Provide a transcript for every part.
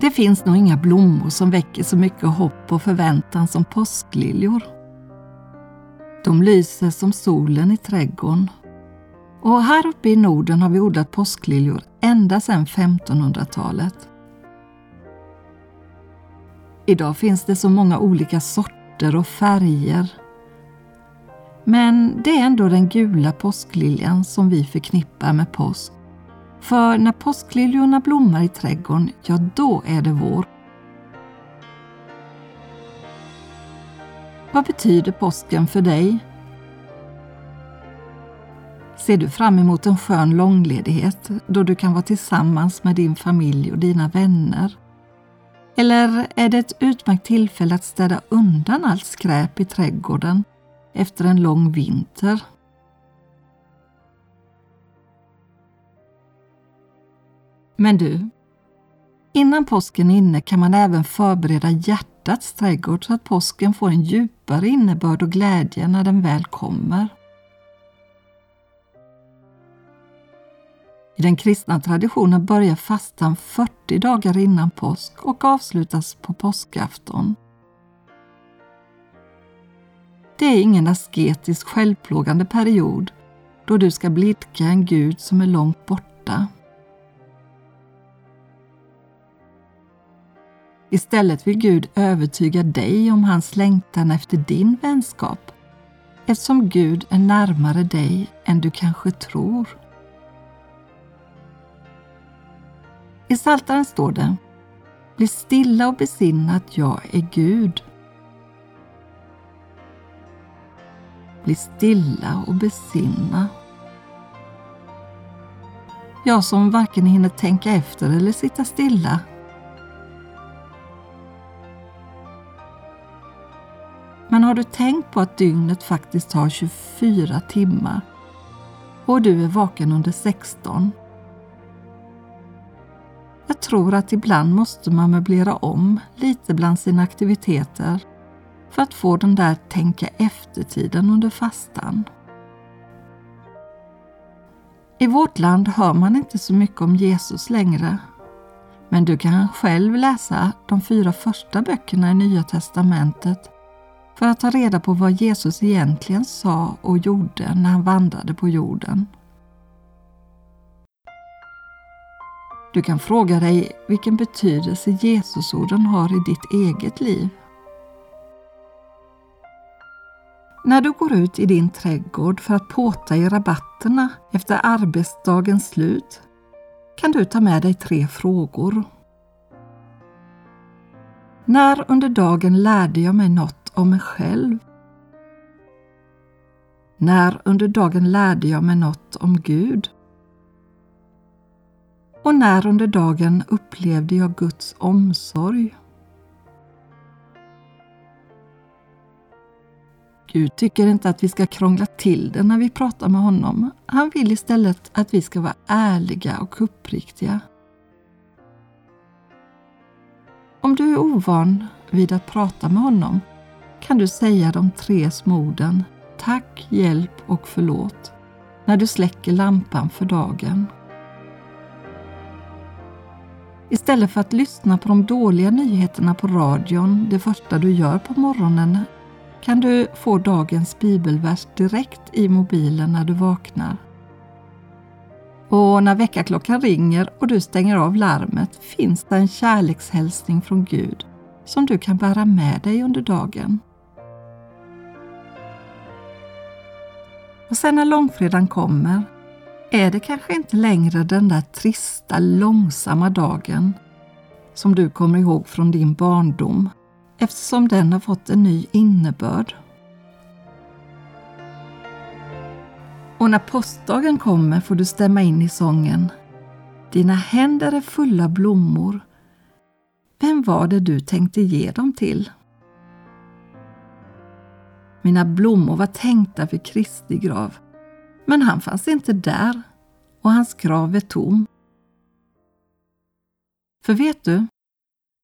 Det finns nog inga blommor som väcker så mycket hopp och förväntan som påskliljor. De lyser som solen i trädgården. Och här uppe i Norden har vi odlat påskliljor ända sedan 1500-talet. Idag finns det så många olika sorter och färger. Men det är ändå den gula påskliljan som vi förknippar med påsk. För när påskliljorna blommar i trädgården, ja då är det vår. Vad betyder påsken för dig? Ser du fram emot en skön långledighet då du kan vara tillsammans med din familj och dina vänner? Eller är det ett utmärkt tillfälle att städa undan allt skräp i trädgården efter en lång vinter? Men du, innan påsken är inne kan man även förbereda hjärtats trädgård så att påsken får en djupare innebörd och glädje när den väl kommer. I den kristna traditionen börjar fastan 40 dagar innan påsk och avslutas på påskafton. Det är ingen asketisk självplågande period då du ska blidka en Gud som är långt borta. Istället vill Gud övertyga dig om hans längtan efter din vänskap eftersom Gud är närmare dig än du kanske tror. I Psaltaren står det Bli stilla och besinna att jag är Gud. Bli stilla och besinna. Jag som varken hinner tänka efter eller sitta stilla. Har du tänkt på att dygnet faktiskt har 24 timmar och du är vaken under 16? Jag tror att ibland måste man möblera om lite bland sina aktiviteter för att få den där tänka efter-tiden under fastan. I vårt land hör man inte så mycket om Jesus längre. Men du kan själv läsa de fyra första böckerna i Nya testamentet för att ta reda på vad Jesus egentligen sa och gjorde när han vandrade på jorden. Du kan fråga dig vilken betydelse Jesusorden har i ditt eget liv. När du går ut i din trädgård för att påta i rabatterna efter arbetsdagens slut kan du ta med dig tre frågor. När under dagen lärde jag mig något om mig själv? När under dagen lärde jag mig något om Gud? Och när under dagen upplevde jag Guds omsorg? Gud tycker inte att vi ska krångla till det när vi pratar med honom. Han vill istället att vi ska vara ärliga och uppriktiga. Om du är ovan vid att prata med honom kan du säga de tre små orden Tack, hjälp och förlåt när du släcker lampan för dagen. Istället för att lyssna på de dåliga nyheterna på radion det första du gör på morgonen kan du få dagens bibelvers direkt i mobilen när du vaknar. Och när väckarklockan ringer och du stänger av larmet finns det en kärlekshälsning från Gud som du kan bära med dig under dagen. Och sen när långfredagen kommer är det kanske inte längre den där trista, långsamma dagen som du kommer ihåg från din barndom eftersom den har fått en ny innebörd. Och när påskdagen kommer får du stämma in i sången Dina händer är fulla blommor. Vem var det du tänkte ge dem till? Mina blommor var tänkta för Kristi grav, men han fanns inte där och hans grav är tom. För vet du,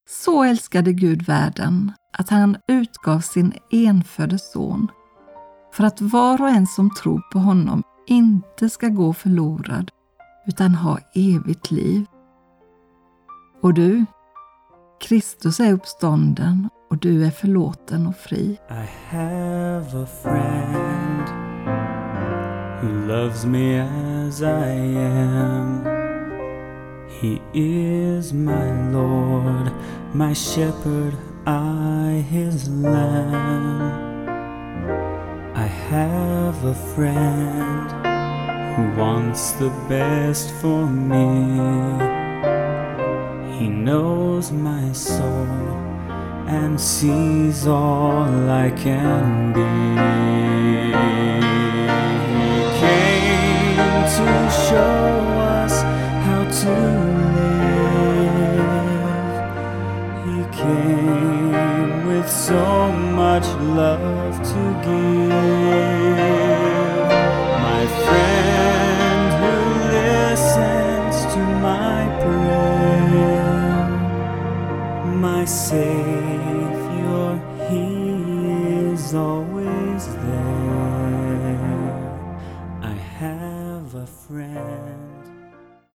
så älskade Gud världen att han utgav sin enfödde son för att var och en som tror på honom inte ska gå förlorad utan ha evigt liv. Och du, Kristus är uppstånden och du är förlåten och fri. I have a friend who loves me as I am. He is my Lord, my shepherd, I his lamb. I have a friend who wants the best for me. He knows my soul and sees all I can be. He came to show us how to live. He came with so much love to give. My Savior, He is always.